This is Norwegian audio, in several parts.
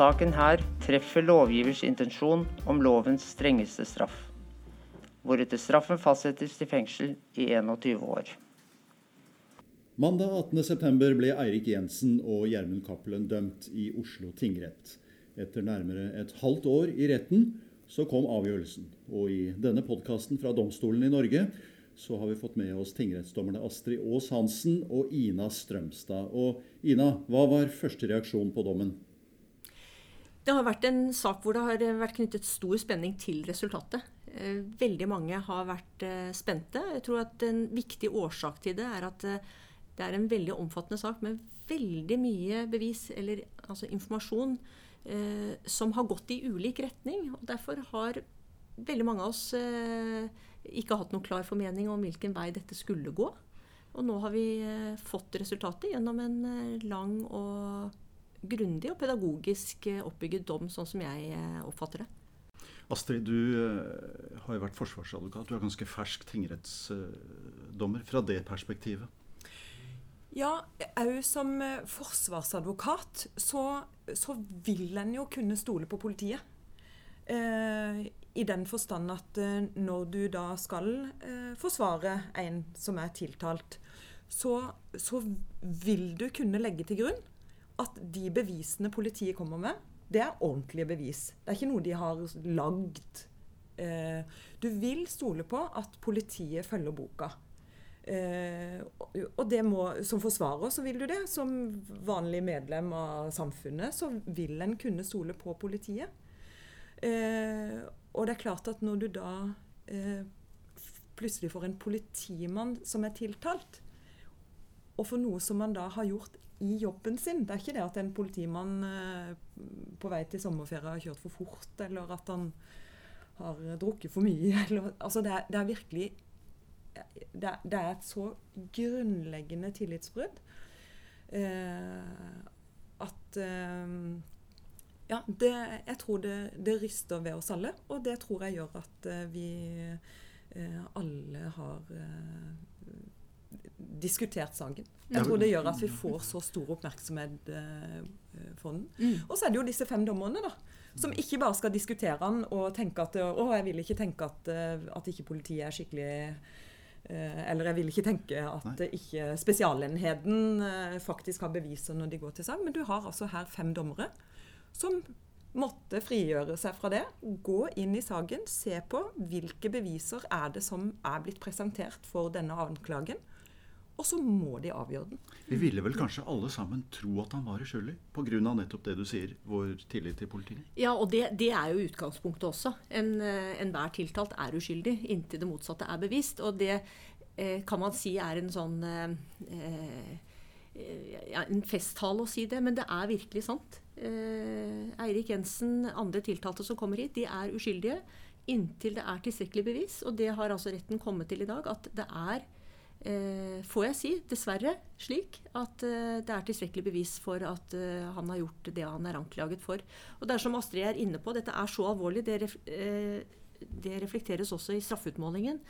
saken her treffer lovgivers intensjon om lovens strengeste straff, hvoretter straffen fastsettes til fengsel i 21 år. Mandag 18.9 ble Eirik Jensen og Gjermund Cappelen dømt i Oslo tingrett. Etter nærmere et halvt år i retten så kom avgjørelsen. Og i denne podkasten fra domstolen i Norge så har vi fått med oss tingrettsdommerne Astrid Aas Hansen og Ina Strømstad. Og Ina, hva var første reaksjon på dommen? Det har vært en sak hvor det har vært knyttet stor spenning til resultatet. Eh, veldig mange har vært eh, spente. Jeg tror at En viktig årsak til det er at eh, det er en veldig omfattende sak med veldig mye bevis, eller altså informasjon, eh, som har gått i ulik retning. og Derfor har veldig mange av oss eh, ikke hatt noen klar formening om hvilken vei dette skulle gå. Og nå har vi eh, fått resultatet gjennom en lang og grundig og pedagogisk eh, oppbygget dom, sånn som jeg oppfatter det. Astrid, du har jo vært forsvarsadvokat. Du er ganske fersk tingrettsdommer. Fra det perspektivet? Ja, òg som forsvarsadvokat så, så vil en jo kunne stole på politiet. Eh, I den forstand at eh, når du da skal eh, forsvare en som er tiltalt, så, så, vil du kunne legge til grunn at de bevisene politiet kommer med, det er ordentlige bevis. Det er ikke noe de har lagd. Eh, du vil stole på at politiet følger boka. Eh, og det må, Som forsvarer så vil du det. Som vanlig medlem av samfunnet så vil en kunne stole på politiet. Eh, og det er klart at når du da plutselig får en politimann som er tiltalt, og for noe som man da har gjort i jobben sin Det er ikke det at en politimann eh, på vei til sommerferie har kjørt for fort, eller at han har drukket for mye. Eller, altså det, er, det, er, virkelig det er, det er, et så grunnleggende tillitsbrudd eh, at eh, ja, det, jeg tror det, det, ryster ved oss alle. Og det tror jeg gjør at uh, vi eh, alle har diskutert saken. Jeg tror det gjør at vi får så stor oppmerksomhet for den. Mm. Og så er det jo disse fem dommerne, da. Som ikke bare skal diskutere den og tenke at Å, jeg vil ikke tenke at, at ikke politiet er skikkelig eller jeg vil ikke tenke at ikke Spesialenheten faktisk har beviser når de går til sak. Men du har altså her fem dommere som måtte frigjøre seg fra det. Gå inn i saken, se på hvilke beviser er det som er blitt presentert for denne anklagen. Og så må de avgjøre den. Vi ville vel kanskje alle sammen tro at han var uskyldig? Pga. nettopp det du sier, vår tillit til politiet? Ja, og det, det er jo utgangspunktet også. Enhver en tiltalt er uskyldig inntil det motsatte er bevist. Og det eh, kan man si er en sånn eh, ja, en festtale å si det, men det er virkelig sant. Eh, Eirik Jensen, andre tiltalte som kommer hit, de er uskyldige inntil det er tilstrekkelig bevis. Og det har altså retten kommet til i dag. At det er, eh, får jeg si, dessverre slik at eh, det er tilstrekkelig bevis for at eh, han har gjort det han er anklaget for. Og det er som Astrid er inne på, dette er så alvorlig. Det, ref, eh, det reflekteres også i straffeutmålingen.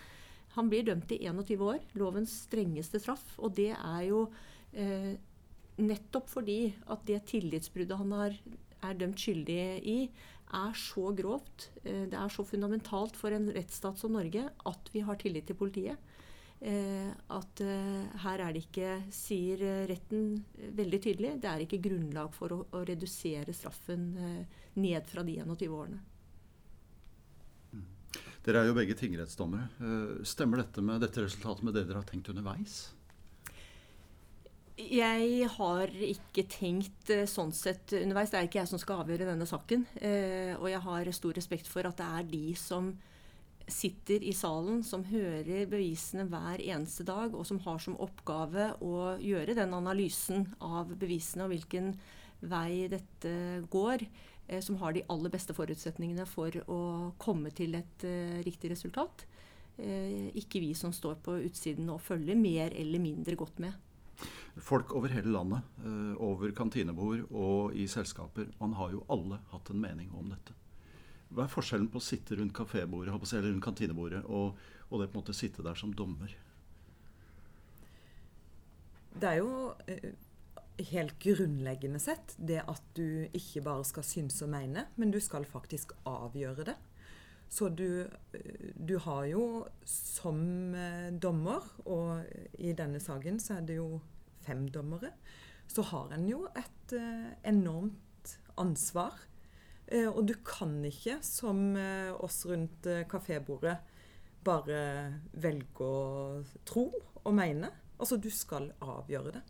Han blir dømt i 21 år, lovens strengeste straff. Og det er jo Eh, nettopp fordi at det tillitsbruddet han har, er dømt skyldig i, er så grovt, eh, det er så fundamentalt for en rettsstat som Norge at vi har tillit til politiet. Eh, at her er det ikke, sier retten veldig tydelig, det er ikke grunnlag for å, å redusere straffen ned fra de 21 årene. Mm. Dere er jo begge tingrettsdommere. Stemmer dette med dette resultatet med det dere har tenkt underveis? Jeg har ikke tenkt eh, sånn sett underveis. Det er ikke jeg som skal avgjøre denne saken. Eh, og jeg har stor respekt for at det er de som sitter i salen, som hører bevisene hver eneste dag, og som har som oppgave å gjøre den analysen av bevisene og hvilken vei dette går, eh, som har de aller beste forutsetningene for å komme til et riktig resultat. Ikke vi som står på utsiden og følger mer eller mindre godt med. Folk over hele landet, eh, over kantinebord og i selskaper, man har jo alle hatt en mening om dette. Hva er forskjellen på å sitte rundt kafébordet eller rundt kantinebordet og, og det på en måte sitte der som dommer? Det er jo eh, helt grunnleggende sett det at du ikke bare skal synes og mene, men du skal faktisk avgjøre det. Så du, du har jo som eh, dommer, og i denne saken så er det jo fem dommere, så har en jo et eh, enormt ansvar. Eh, og du kan ikke, som oss rundt kafébordet, bare velge å tro og mene. Altså, du skal avgjøre det.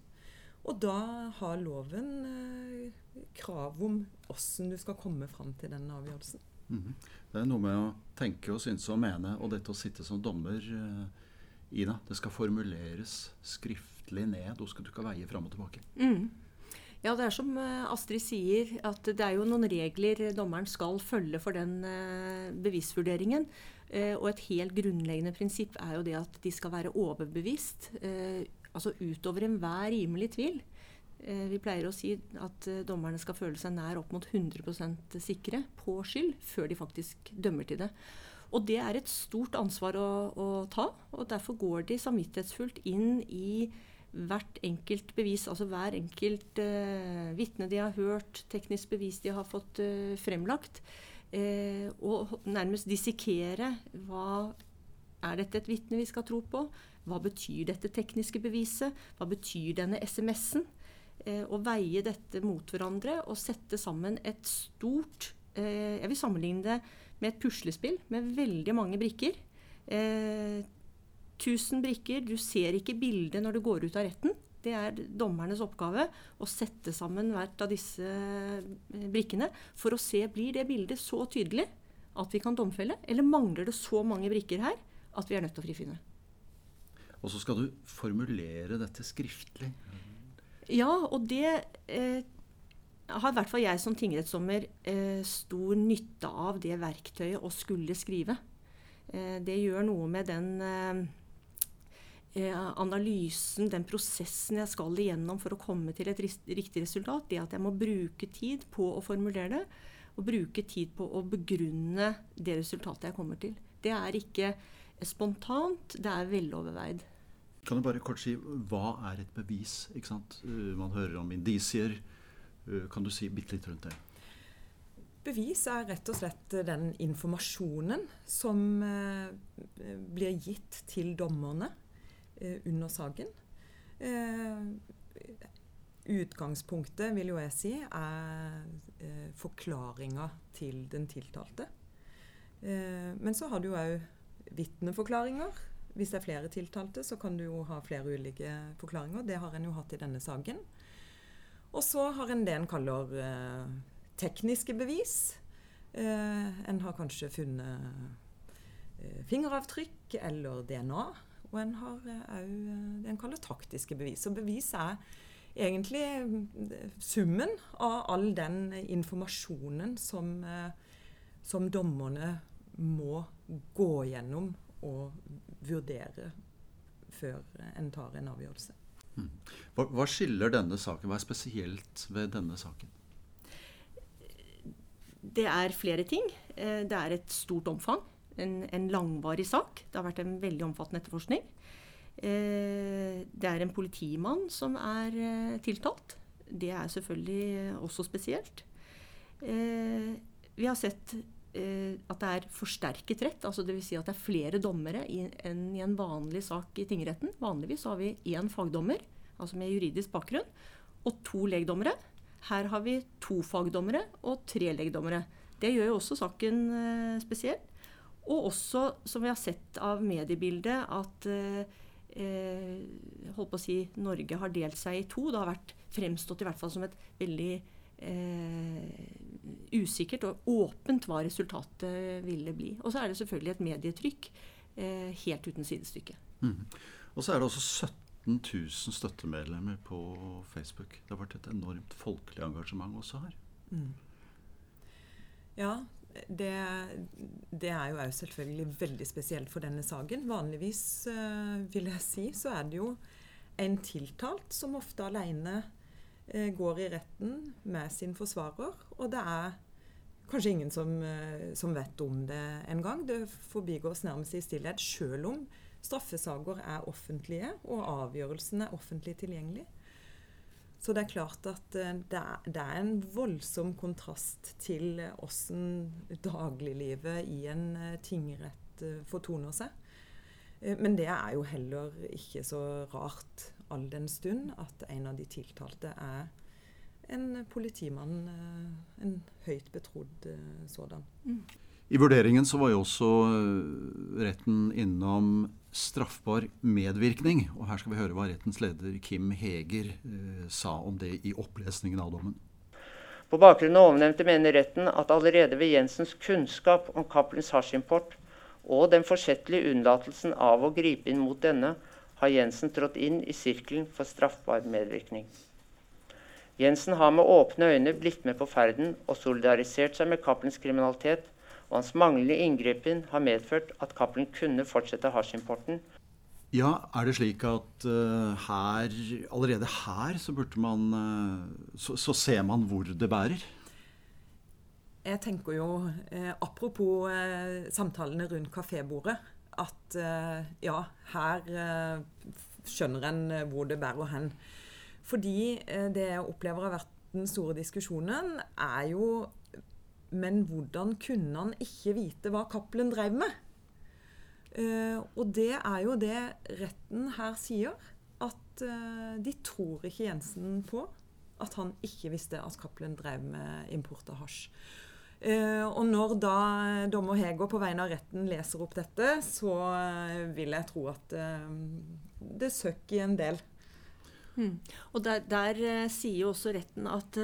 Og da har loven eh, krav om åssen du skal komme fram til den avgjørelsen. Mm -hmm. Det er noe med å tenke og synes og mene, og dette å sitte som dommer, eh, Ina, det skal formuleres skriftlig ned, og skal du ikke veie fram og tilbake. Mm. Ja, det er som eh, Astrid sier, at det er jo noen regler dommeren skal følge for den eh, bevisvurderingen. Eh, og et helt grunnleggende prinsipp er jo det at de skal være overbevist altså utover enhver rimelig tvil. Vi pleier å si at dommerne skal føle seg nær opp mot 100% sikre på skyld før de faktisk dømmer til det. Og det er et stort ansvar å, å ta, og derfor går de samvittighetsfullt inn i hvert enkelt bevis, altså hver enkelt uh, vitne de har hørt, teknisk bevis de har fått uh, fremlagt, uh, og nærmest dissekere hva er dette et vitne vi skal tro på? Hva betyr dette tekniske beviset? Hva betyr denne SMS-en? Eh, og veie dette mot hverandre og sette sammen et stort eh, Jeg vil sammenligne det med et puslespill med veldig mange brikker. Eh, 1000 brikker. Du ser ikke bildet når du går ut av retten. Det er dommernes oppgave å sette sammen hvert av disse eh, brikkene for å se blir det bildet så tydelig at vi kan domfelle, eller mangler det så mange brikker her at vi er nødt til å frifinne. Og så skal du formulere dette skriftlig. Ja, og det eh, har i hvert fall jeg som tingrettsdommer eh, stor nytte av det verktøyet å skulle skrive. Eh, det gjør noe med den eh, analysen, den prosessen jeg skal igjennom for å komme til et riktig resultat. Det at jeg må bruke tid på å formulere det, og bruke tid på å begrunne det resultatet jeg kommer til. Det er ikke spontant, det er veloverveid. Kan du bare kort si hva er et bevis? Ikke sant? Uh, man hører om indisier. Uh, kan du si bitte litt rundt det? Bevis er rett og slett den informasjonen som blir gitt til dommerne under saken. Utgangspunktet, vil jo jeg si, er forklaringa til den tiltalte. men så har du òg vitneforklaringer. Hvis det er flere tiltalte, så kan du jo ha flere ulike forklaringer. Det har en jo hatt i denne saken. Og så har en det en kaller eh, tekniske bevis. Eh, en har kanskje funnet eh, fingeravtrykk eller DNA. Og en har òg eh, det en kaller taktiske bevis. Og bevis er egentlig eh, summen av all den informasjonen som, eh, som dommerne må gå gjennom og vurdere før en tar en avgjørelse. Hmm. Hva, hva, skiller denne saken? Hva er spesielt ved denne saken? Det er flere ting. Eh, det er et stort omfang. En, en langvarig sak. Det har vært en veldig omfattende etterforskning. Eh, det er en politimann som er eh, tiltalt. Det er selvfølgelig også spesielt. Vi har sett Eh, at det er forsterket rett. altså Dvs. Si at det er flere dommere i, enn i en vanlig sak i tingretten. Vanligvis har vi én fagdommer, altså med juridisk bakgrunn, og to legdommere. Her har vi to fagdommere og tre legdommere. Det gjør jo også saken eh, spesiell. Og også, som vi har sett av mediebildet, at eh, holdt på å si, Norge har delt seg i to. Det har vært fremstått i hvert fall som et veldig eh, usikkert og åpent hva resultatet ville bli. Og så er det selvfølgelig et medietrykk eh, helt uten sidestykke. Mm. Og så er det også 17 000 støttemedlemmer på Facebook. Det har vært et enormt folkelig engasjement også her. Mm. Ja, det, det, er jo òg selvfølgelig veldig spesielt for denne saken. Vanligvis, uh, vil jeg si, så er det jo en tiltalt som ofte alene Eh, går i retten med sin forsvarer, og det er kanskje ingen som, eh, som vet om det engang. Det forbigås nærmest i stillhet, selv om straffesaker er offentlige og avgjørelsen er offentlig tilgjengelig. Så det er klart at eh, det er, en voldsom kontrast til åssen dagliglivet i en eh, tingrett eh, fortoner seg. Men det er jo heller ikke så rart all den stund at en av de tiltalte er en politimann, en høyt betrodd sådan. Mm. I vurderingen så var jo også retten innom straffbar medvirkning. Og her skal vi høre hva rettens leder Kim Heger eh, sa om det i opplesningen av dommen. På bakgrunn av ovennevnte mener retten at allerede ved Jensens kunnskap om Cappelens hasjimport og den forsettlige unnlatelsen av å gripe inn mot denne, har Jensen trådt inn i sirkelen for straffbar medvirkning. Jensen har med åpne øyne blitt med på ferden og solidarisert seg med Cappelens kriminalitet og hans manglende inngripen har medført at Cappelen kunne fortsette hasjimporten. Ja, er det slik at uh, her, allerede her så burde man uh, så, så, ser man hvor det bærer? Jeg tenker jo, eh, apropos eh, samtalene rundt kafébordet, at eh, ja, her eh, skjønner en hvor det bærer hen. Fordi det jeg opplever har vært den store diskusjonen, er jo men hvordan kunne han ikke vite hva Cappelen drev med? Uh, og det er jo det retten her sier. At uh, de tror ikke Jensen på at han ikke visste at Cappelen drev med import av hasj. Uh, og når da dommer Heger på vegne av retten leser opp dette, så vil jeg tro at det søkk en del. Mm. Og der, der sier jo også retten at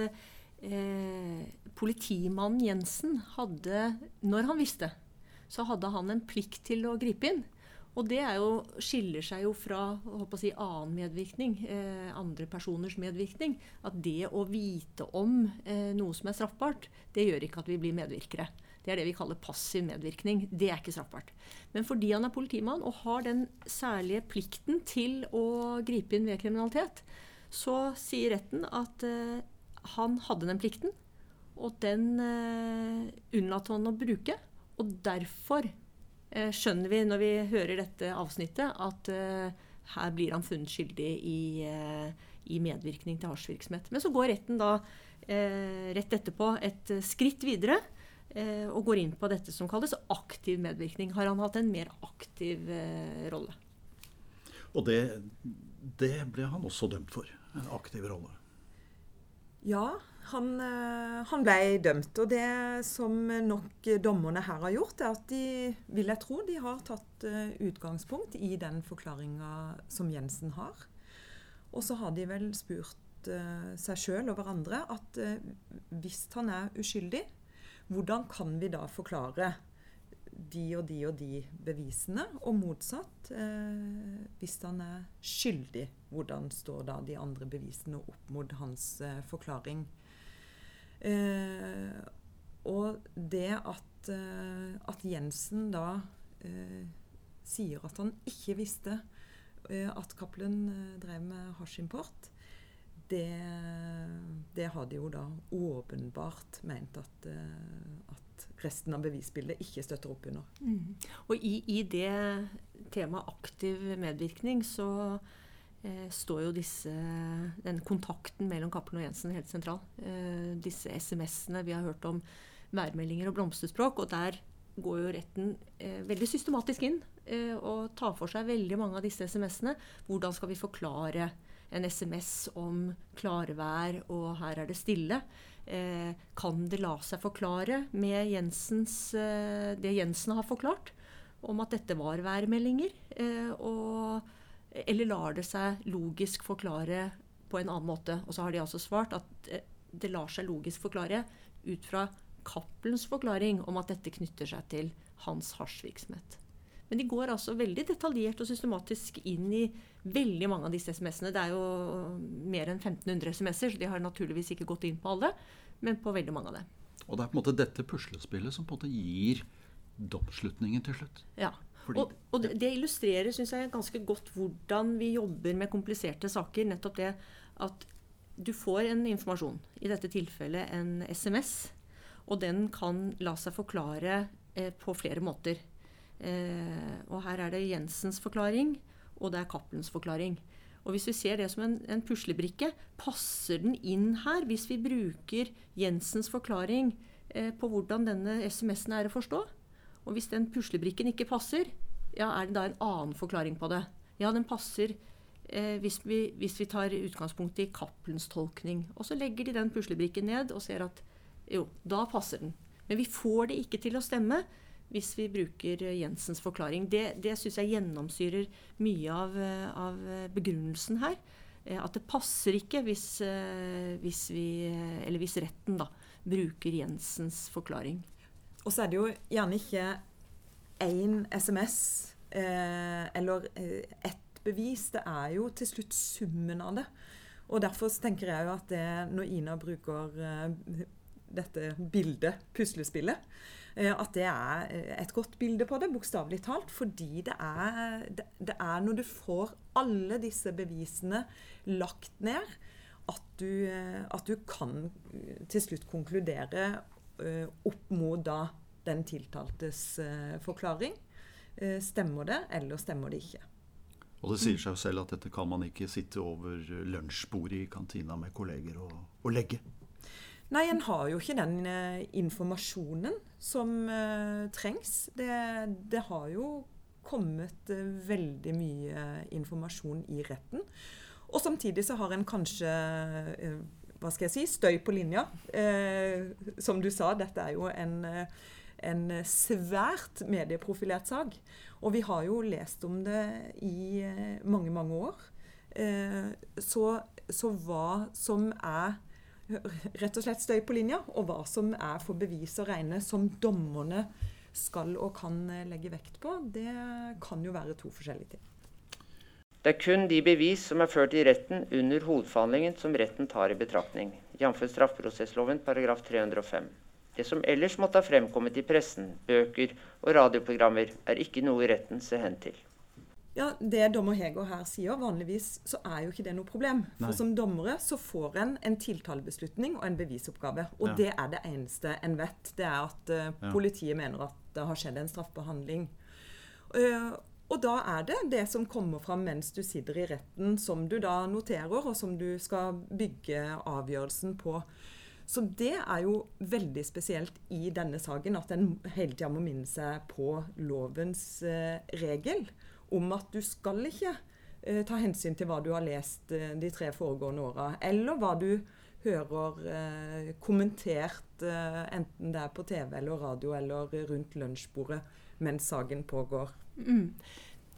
eh, politimannen Jensen hadde, når han visste, så hadde han en plikt til å gripe inn. Og det jo, skiller seg jo fra si, annen medvirkning, eh, andre personers medvirkning. At det å vite om eh, noe som er straffbart, det gjør ikke at vi blir medvirkere. Det er det vi kaller passiv medvirkning. Det er ikke straffbart. Men fordi han er politimann og har den særlige plikten til å gripe inn ved kriminalitet, så sier retten at eh, han hadde den plikten, og den eh, unnlot han å bruke. Og derfor eh, skjønner vi når vi hører dette avsnittet, at eh, her blir han funnet skyldig i, eh, i medvirkning til hasjvirksomhet. Men så går retten da eh, rett etterpå et skritt videre eh, og går inn på dette som kalles aktiv medvirkning. Har han hatt en mer aktiv rolle? Og det, det ble han også dømt for. En aktiv rolle. Ja, han, eh, han, ble dømt. Og det som nok dommerne her har gjort, er at de, vil jeg tro, de har tatt eh, utgangspunkt i den forklaringa som Jensen har. Og så har de vel spurt uh, seg sjøl og hverandre at hvis han er uskyldig, hvordan kan vi da forklare de og de og de bevisene, og motsatt. Eh, hvis han er skyldig, hvordan står da de andre bevisene opp mot hans eh, forklaring? Eh, og det at, eh, at Jensen da eh, sier at han ikke visste eh, at Cappelen drev med hasjimport, det, det har jo da åpenbart ment at, at resten av bevisbildet ikke støtter opp under. Mm. Og i, i, det temaet aktiv medvirkning så eh, står jo disse, den kontakten mellom Cappelen og Jensen helt sentral. Eh, disse SMS-ene vi har hørt om værmeldinger og blomsterspråk. Og der går jo retten eh, veldig systematisk inn eh, og tar for seg veldig mange av disse SMS-ene. Hvordan skal vi forklare en SMS om klarvær og her er det stille? Eh, kan det la seg forklare med Jensens, eh, det Jensen har forklart, om at dette var værmeldinger? Eh, og, eller lar det seg logisk forklare på en annen måte? Og så har de altså svart at det lar seg logisk forklare ut fra Cappelens forklaring om at dette knytter seg til hans hasjvirksomhet. Men de går altså veldig detaljert og systematisk inn i veldig mange av disse SMS-ene. Det er jo mer enn 1500 SMS-er, så de har naturligvis ikke gått inn på alle, men på veldig mange av dem. Og det er på en måte dette puslespillet som på en måte gir domsslutningen til slutt. Ja. Og, og det, det, illustrerer synes jeg, ganske godt hvordan vi jobber med kompliserte saker. Nettopp det at du får en informasjon, i dette tilfellet en SMS, og den kan la seg forklare eh, på flere måter. Eh, og her er det Jensens forklaring, og det er Cappelens forklaring. Og hvis vi ser det som en, en puslebrikke, passer den inn her hvis vi bruker Jensens forklaring eh, på hvordan denne SMS-en er å forstå? Og hvis den puslebrikken ikke passer, ja, er det da en annen forklaring på det? Ja, den passer eh, hvis, vi, hvis, vi, tar utgangspunkt i Cappelens tolkning. Og så legger de den puslebrikken ned og ser at jo, da passer den. Men vi får det ikke til å stemme hvis vi bruker Jensens forklaring. Det, det syns jeg gjennomsyrer mye av, av, begrunnelsen her. Eh, at det passer ikke hvis, eh, hvis, vi, hvis retten da, bruker Jensens forklaring. Og så er det jo gjerne ikke én SMS eh, eller eh, ett bevis. Det er jo til slutt summen av det. Og derfor tenker jeg jo at det, når Ina bruker eh, dette bildet, puslespillet, at det er eh, et godt bilde på det, bokstavelig talt. Fordi det er, det er, når du får alle disse bevisene lagt ned, at du, eh, at du kan til slutt konkludere opp mot da den tiltaltes forklaring. Stemmer det, eller stemmer det ikke? Og det sier seg jo selv at dette kan man ikke sitte over lunsjbordet i kantina med kolleger og, og legge. Nei, en har jo ikke den eh, informasjonen som eh, trengs. Det, det, har jo kommet eh, veldig mye informasjon i retten. Og samtidig så har en kanskje hva skal jeg si, støy på linja. som du sa, dette er jo en, en svært medieprofilert sak. Og vi har jo lest om det i mange, mange år. så, så hva som er rett og slett støy på linja, og hva som er for bevis å regne som dommerne skal og kan eh, legge vekt på, det kan jo være to forskjellige ting. Det er kun de bevis som er ført i retten under hovedforhandlingen som retten tar i betraktning, jf. straffeprosessloven paragraf 305. Det som ellers måtte ha fremkommet i pressen, bøker og radioprogrammer, er ikke noe retten ser hen til. Ja, Det dommer Heger her sier, vanligvis så er jo ikke det noe problem. For Nei. som dommere så får en en tiltalebeslutning og en bevisoppgave. Og ja. det er det eneste en vet. Det er at uh, ja. politiet mener at det har skjedd en straffbehandling. Uh, og da er det det som kommer fram mens du sitter i retten, som du da noterer, og som du skal bygge avgjørelsen på. Så det er jo veldig spesielt i denne saken, at en hele tida må minne seg på lovens uh, regel om at du skal ikke eh, ta hensyn til hva du har lest eh, de tre foregående åra, eller hva du hører eh, kommentert, eh, enten det er på TV eller radio eller rundt lunsjbordet mens saken pågår. Mm.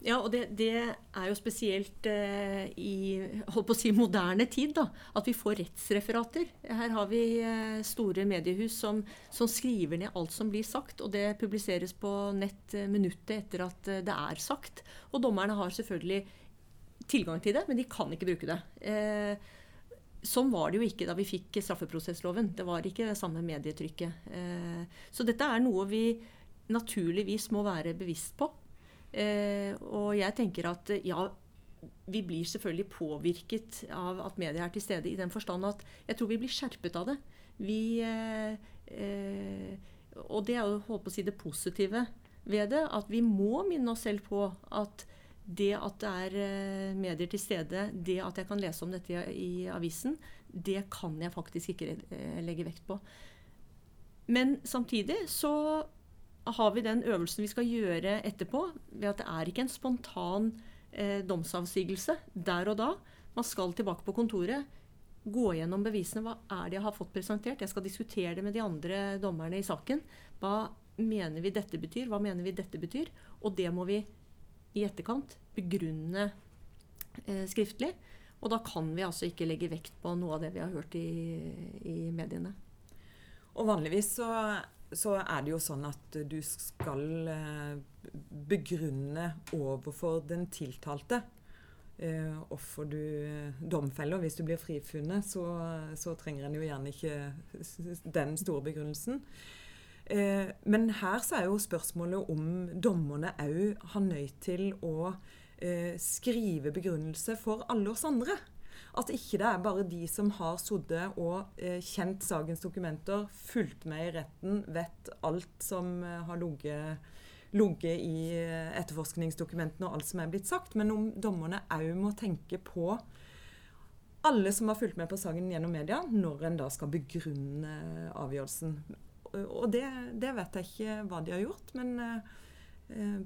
Ja, og det, det, er jo spesielt eh, i holdt på å si, moderne tid da, at vi får rettsreferater. Her har vi eh, store mediehus som, som, skriver ned alt som blir sagt, og det publiseres på nett eh, minuttet etter at eh, det er sagt. Og dommerne har selvfølgelig tilgang til det, men de kan ikke bruke det. Eh, Sånn var det jo ikke da vi fikk straffeprosessloven. Det var ikke det samme medietrykket. Eh, så dette er noe vi naturligvis må være bevisst på. Eh, og jeg tenker at ja, vi blir selvfølgelig påvirket av at media er til stede, i den forstand at jeg tror vi blir skjerpet av det. Vi, eh, eh, og det er jo holdt på å si det positive ved det. At vi må minne oss selv på at det at det er eh, medier til stede, det at jeg kan lese om dette i, avisen, det kan jeg faktisk ikke eh, legge vekt på. Men samtidig så har vi den øvelsen vi skal gjøre etterpå, ved at det er ikke en spontan eh, domsavsigelse der og da. Man skal tilbake på kontoret, gå gjennom bevisene. Hva er det jeg har fått presentert? Jeg skal diskutere det med de andre dommerne i saken. Hva mener vi dette betyr? Hva mener vi dette betyr? Og det må vi i etterkant begrunne eh, skriftlig. Og da kan vi altså ikke legge vekt på noe av det vi har hørt i, i mediene. Og vanligvis så så er det jo sånn at du skal eh, begrunne overfor den tiltalte. Eh, Hvorfor du domfeller. Hvis du blir frifunnet, så, så trenger en jo gjerne ikke den store begrunnelsen. Eh, men her så er jo spørsmålet om dommerne òg har nøyd til å skrive begrunnelse for alle oss andre. At ikke det er bare de som har sittet og eh, kjent sakens dokumenter, fulgt med i retten, vet alt som eh, har ligget i i etterforskningsdokumentene og alt som er blitt sagt, men om dommerne òg må tenke på alle som har fulgt med på saken gjennom media, når en da skal begrunne avgjørelsen. Og det, det vet jeg ikke hva de har gjort, men eh,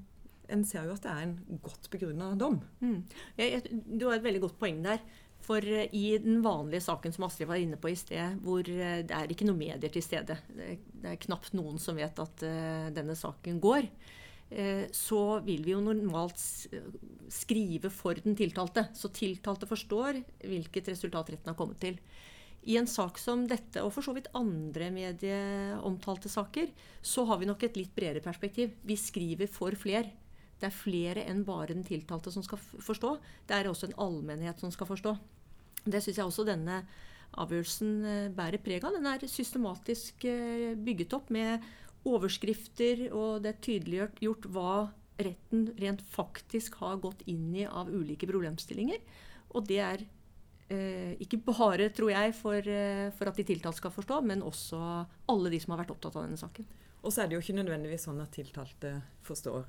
en ser jo at det er en godt begrunna dom. Mm. Jeg, jeg, du har et veldig godt poeng der. For eh, i den vanlige saken som Astrid var inne på i sted, hvor eh, det er ikke noe medier til stede, det, er knapt noen som vet at uh, denne saken går, så vil vi jo normalt skrive for den tiltalte. Så tiltalte forstår hvilket resultat retten har kommet til. I en sak som dette, og for så vidt andre medieomtalte saker, så har vi nok et litt bredere perspektiv. Vi skriver for fler. Det er flere enn bare den tiltalte som skal forstå. Det er også en allmennhet som skal forstå. Det syns jeg også denne avgjørelsen eh, bærer preg av. Den er systematisk eh, bygget opp med overskrifter, og det er tydeliggjort hva retten rent faktisk har gått inn i av ulike problemstillinger. Og det er eh, ikke bare, tror jeg, for, eh, for at de tiltalte skal forstå, men også alle de som har vært opptatt av denne saken. Og så er det jo ikke nødvendigvis sånn at tiltalte forstår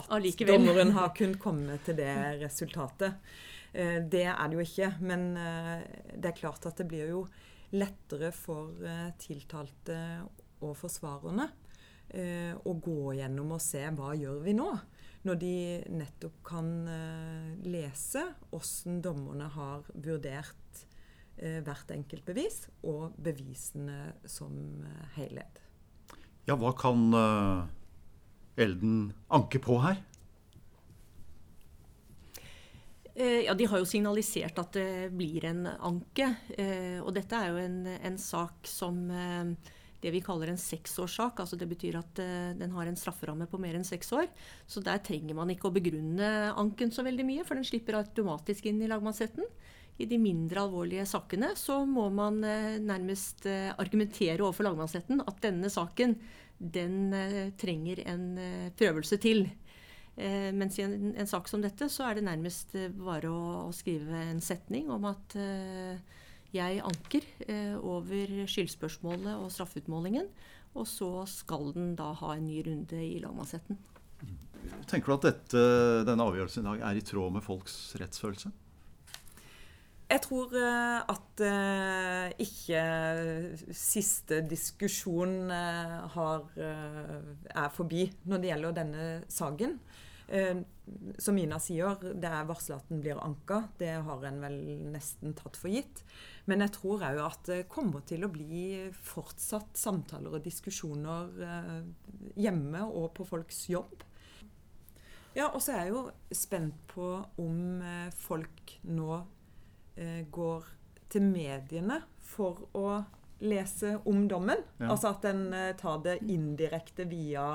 at Allikevel. dommeren har kunnet komme til det resultatet. Eh, det er det jo ikke. Men eh, det er klart at det blir jo lettere for eh, tiltalte og forsvarerne å gå gjennom og se hva gjør vi nå. Når de nettopp kan lese hvordan dommerne har vurdert hvert enkelt bevis, og bevisene som helhet. Ja, hva kan Elden anke på her? Eh, ja, De har jo signalisert at det blir en anke. Eh, og dette er jo en, en sak som eh, det vi kaller en seksårssak. altså Det betyr at den har en strafferamme på mer enn seks år. Så der trenger man ikke å begrunne anken så veldig mye, for den slipper automatisk inn i lagmannsretten. I de mindre alvorlige sakene så må man nærmest argumentere overfor lagmannsretten at denne saken den trenger en prøvelse til. Eh, mens i en, en, sak som dette, så er det nærmest eh, bare å, å skrive en setning om at eh, jeg anker eh, over skyldspørsmålet og straffeutmålingen. Og så skal den da ha en ny runde i lagmannsretten. Tenker du at dette, denne avgjørelsen i dag er i tråd med folks rettsfølelse? Jeg tror uh, at uh, ikke siste diskusjon har, er forbi når det gjelder denne saken. Eh, som Mina sier, det er varsla at den blir anka. Det har en vel nesten tatt for gitt. Men jeg tror òg at det kommer til å bli fortsatt samtaler og diskusjoner eh, hjemme og på folks jobb. Ja, og så er jeg jo spent på om eh, folk nå eh, går til mediene for å lese om dommen. Ja. Altså at en eh, tar det indirekte via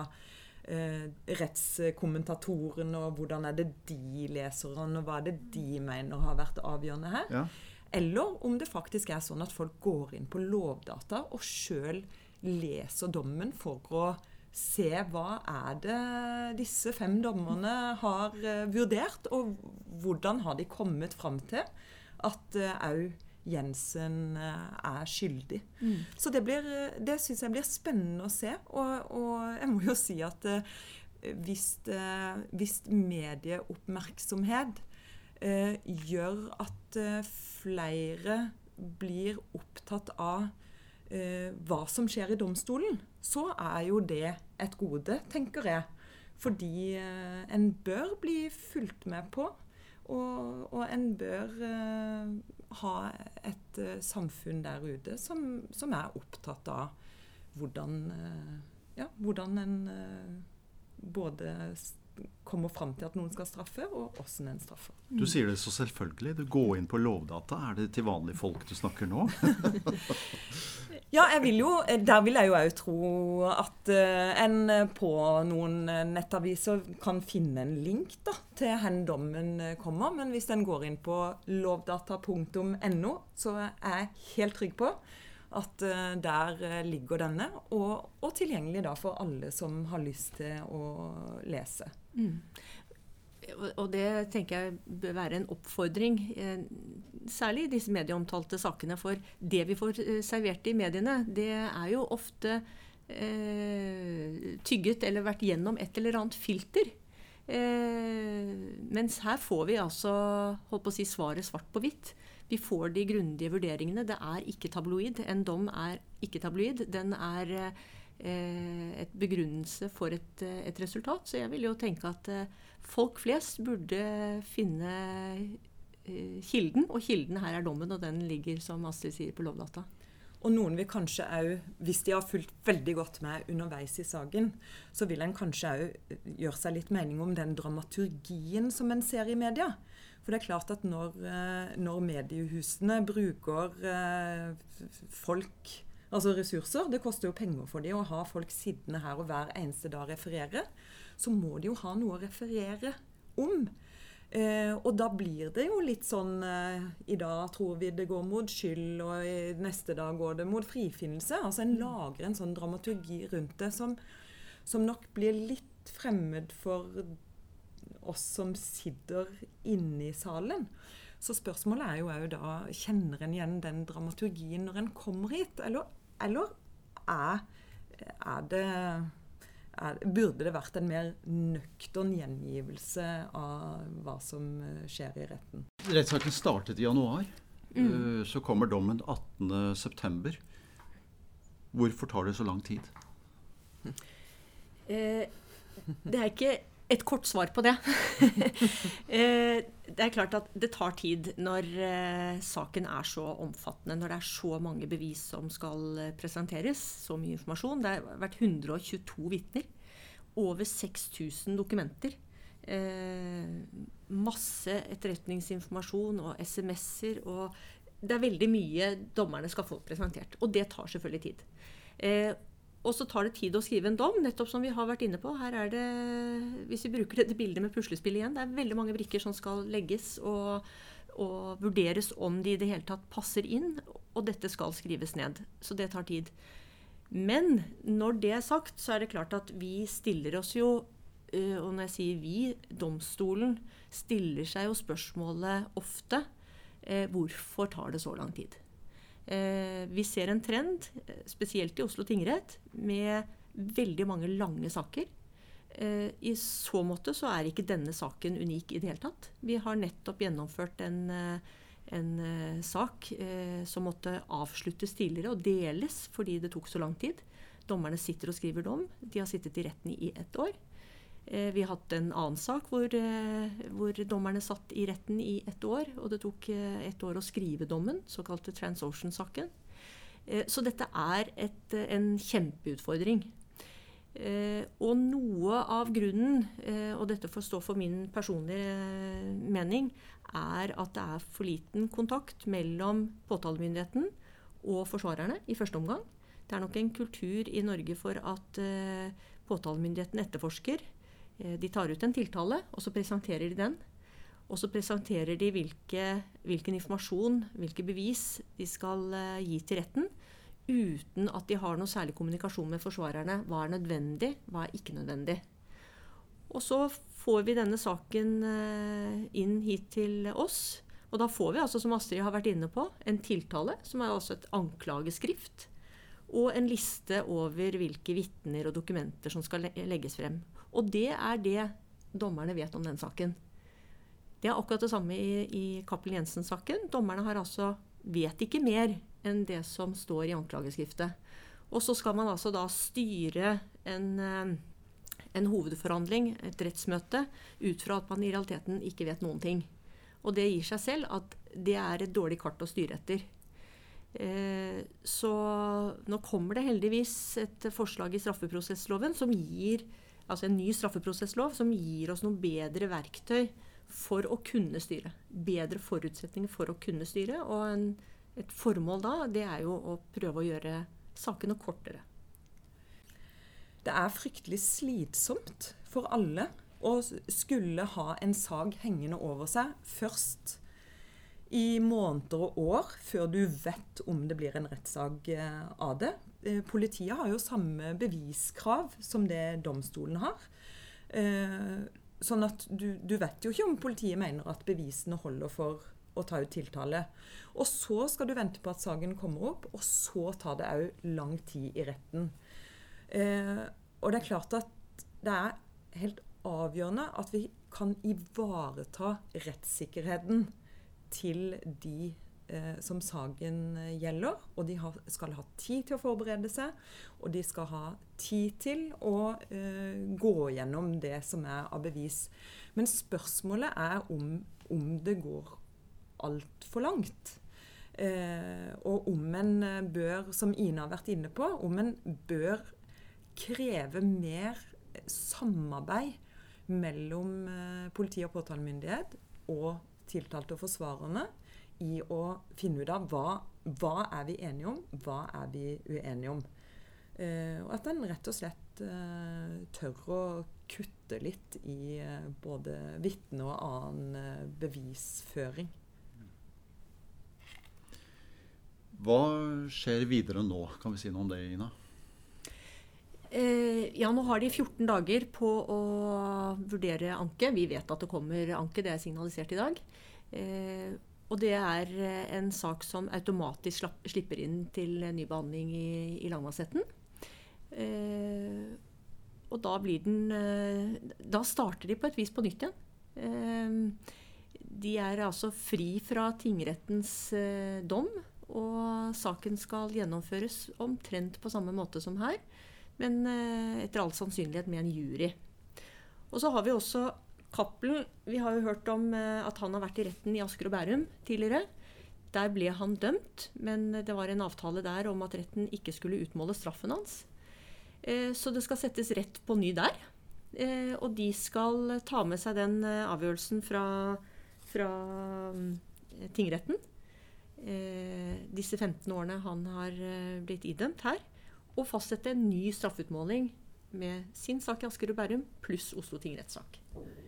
eh, rettskommentatorene, og hvordan er det de leser den, og hva er det de mener har vært avgjørende her. Ja. Eller om det faktisk er sånn at folk går inn på Lovdata og sjøl leser dommen for å se hva er det disse fem dommerne har uh, vurdert, og hvordan har de kommet fram til at òg uh, Jensen eh, er skyldig. Mm. Så det, blir, det syns jeg blir spennende å se. Og, og jeg må jo si at eh, hvis, eh, hvis medieoppmerksomhet eh, gjør at flere blir opptatt av eh, hva som skjer i domstolen, så er jo det et gode, tenker jeg. Fordi eh, en bør bli fulgt med på. Og, og en bør ha et uh, samfunn der ute som, som, er opptatt av hvordan, uh, ja, hvordan en uh, både kommer fram til at noen skal straffe, og åssen en straffer. Du sier det så selvfølgelig. Du går inn på Lovdata. Er det til vanlige folk du snakker nå? Ja, jeg vil jo, der vil jeg jo òg tro at uh, en på noen nettaviser kan finne en link da, til hvor dommen eh, kommer. Men hvis en går inn på lovdata.no, så er jeg helt trygg på at uh, der ligger denne. Og, og, tilgjengelig da for alle som har lyst til å lese. Mm. Og det tenker jeg bør være en oppfordring, eh, særlig i disse medieomtalte sakene. For det vi får eh, servert i mediene, det er jo ofte eh, tygget eller vært gjennom et eller annet filter. Eh, mens her får vi altså holdt på å si svaret svart på hvitt. Vi får de grundige vurderingene. Det er ikke tabloid. En dom er ikke tabloid. Den er eh, et begrunnelse for et, et, resultat. Så jeg vil jo tenke at eh, folk flest burde finne kilden. Og kilden her er dommen, og den ligger, som Astrid sier, på Lovdata. Og noen vil kanskje òg, hvis de har fulgt veldig godt med underveis i saken, så vil en kanskje òg gjøre seg litt mening om den dramaturgien som en ser i media. For det er klart at når, eh, når mediehusene bruker eh, folk, altså ressurser Det koster jo penger for dem å ha folk sittende her og hver eneste dag referere. Så må de jo ha noe å referere om. Eh, og da blir det jo litt sånn eh, I dag tror vi det går mot skyld, og neste dag går det mot frifinnelse. Altså En lager en sånn dramaturgi rundt det som, som nok blir litt fremmed for oss som sitter inne i salen. Så spørsmålet er jo òg da Kjenner en igjen den dramaturgien når en kommer hit? Eller, eller er, er det er, burde det vært en mer nøktern gjengivelse av hva som eh, skjer i retten. Rettssaken startet i januar. Mm. Eh, så kommer dommen 18.9. Hvorfor tar det så lang tid? Eh, det er ikke et kort svar på det. Eh, det er klart at det tar tid når eh, saken er så omfattende, når det er så mange bevis som skal eh, presenteres, så mye informasjon. Det har vært 122 vitner. Over 6000 dokumenter. masse etterretningsinformasjon og SMS-er. og Det er veldig mye dommerne skal få presentert. Og det tar selvfølgelig tid. Og så tar det tid å skrive en dom, nettopp som vi har vært inne på. Her er det, Hvis vi bruker dette bildet med puslespill igjen, det er veldig mange brikker som skal legges og, og vurderes om de i det hele tatt passer inn. Og dette skal skrives ned. Så det tar tid. Men når det er sagt, så er det klart at vi stiller oss jo øh, Og når jeg sier vi, domstolen stiller seg jo spørsmålet ofte eh, hvorfor tar det så lang tid? Eh, vi ser en trend, eh, spesielt i Oslo tingrett, med veldig mange lange saker. Eh, I så måte så er ikke denne saken unik i det hele tatt. Vi har nettopp gjennomført en, en sak som måtte avsluttes tidligere og deles fordi det tok så lang tid. Dommerne sitter og skriver dom. De har sittet i retten i ett år. Eh, vi har hatt en annen sak hvor, eh, hvor, dommerne satt i retten i ett år. Og det tok eh, ett år å skrive dommen, såkalte TransOcean-saken. Så dette er et, en kjempeutfordring. Og noe av grunnen, og dette får stå for min personlige mening, er at det er for liten kontakt mellom påtalemyndigheten og forsvarerne i første omgang. Det er nok en kultur i Norge for at påtalemyndigheten etterforsker de tar ut en tiltale, og så presenterer de den. Og så presenterer de hvilke, hvilken informasjon, hvilke bevis de skal uh, gi til retten. Uten at de har noe særlig kommunikasjon med forsvarerne. Hva er nødvendig, hva er ikke nødvendig. Og så får vi denne saken uh, inn hit til oss. Og da får vi, altså, som Astrid har vært inne på, en tiltale, som er også et anklageskrift. Og en liste over hvilke vitner og dokumenter som skal legges frem. Og det er det dommerne vet om den saken. Det er akkurat det samme i, i Cappelen Jensen-saken. Dommerne har altså, vet ikke mer enn det som står i anklageskriftet. Og så skal man altså da styre en, eh, en hovedforhandling, et rettsmøte, ut fra at man i realiteten ikke vet noen ting. Og det gir seg selv at det er et dårlig kart å styre etter. Eh, så nå kommer det heldigvis et forslag i straffeprosessloven som gir altså en ny straffeprosesslov som gir oss noen bedre verktøy for å kunne styre. Bedre forutsetninger for å kunne styre. Og en, et formål da, det er jo å prøve å gjøre sakene kortere. Det er fryktelig slitsomt for alle å skulle ha en sak hengende over seg først i måneder og år før du vet om det blir en rettssak eh, av det. Eh, politiet har jo samme beviskrav som det domstolen har. Eh, sånn at du, du, vet jo ikke om politiet mener at bevisene holder for å ta ut tiltale. Og så skal du vente på at saken kommer opp, og så tar det òg lang tid i retten. Eh, og det er klart at det er helt avgjørende at vi kan ivareta rettssikkerheten til de som saken gjelder. Og de har, skal ha tid til å forberede seg, og de skal ha tid til å eh, gå gjennom det som er av bevis. Men spørsmålet er om, om det går altfor langt. Eh, og om en bør, som Ina har vært inne på, om en bør kreve mer samarbeid mellom eh, politi og påtalemyndighet og tiltalte og forsvarerne i å finne ut av hva, hva er vi enige om, hva er vi uenige om. Eh, og at en rett og slett eh, tør å kutte litt i eh, både vitne og annen eh, bevisføring. Hva skjer videre nå? Kan vi si noe om det, Ina? Eh, ja, nå har de 14 dager på å vurdere anke. Vi vet at det kommer anke, det er signalisert i dag. Eh, og det er eh, en sak som automatisk slapp, slipper inn til ny behandling i, i lagmannsretten. Eh, og da blir den eh, Da starter de på et vis på nytt igjen. Eh, de er altså fri fra tingrettens dom, og saken skal gjennomføres omtrent på samme måte som her men eh, etter all sannsynlighet med en jury. Og så har vi også Cappelen. Vi har jo hørt om eh, at han har vært i retten i Asker og Bærum tidligere. Der ble han dømt, men det var en avtale der om at retten ikke skulle utmåle straffen hans. Eh, så det skal settes rett på ny der. Og de skal ta med seg den avgjørelsen fra, fra tingretten. Disse 15 årene han har blitt idømt her og fastsette en ny straffeutmåling med sin sak i Asker og Bærum pluss Oslo tingrettssak.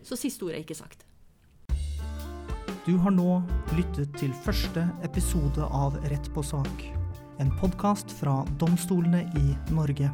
Så siste ord er ikke sagt. Du har nå lyttet til første episode av Rett på sak. En podkast fra domstolene i Norge.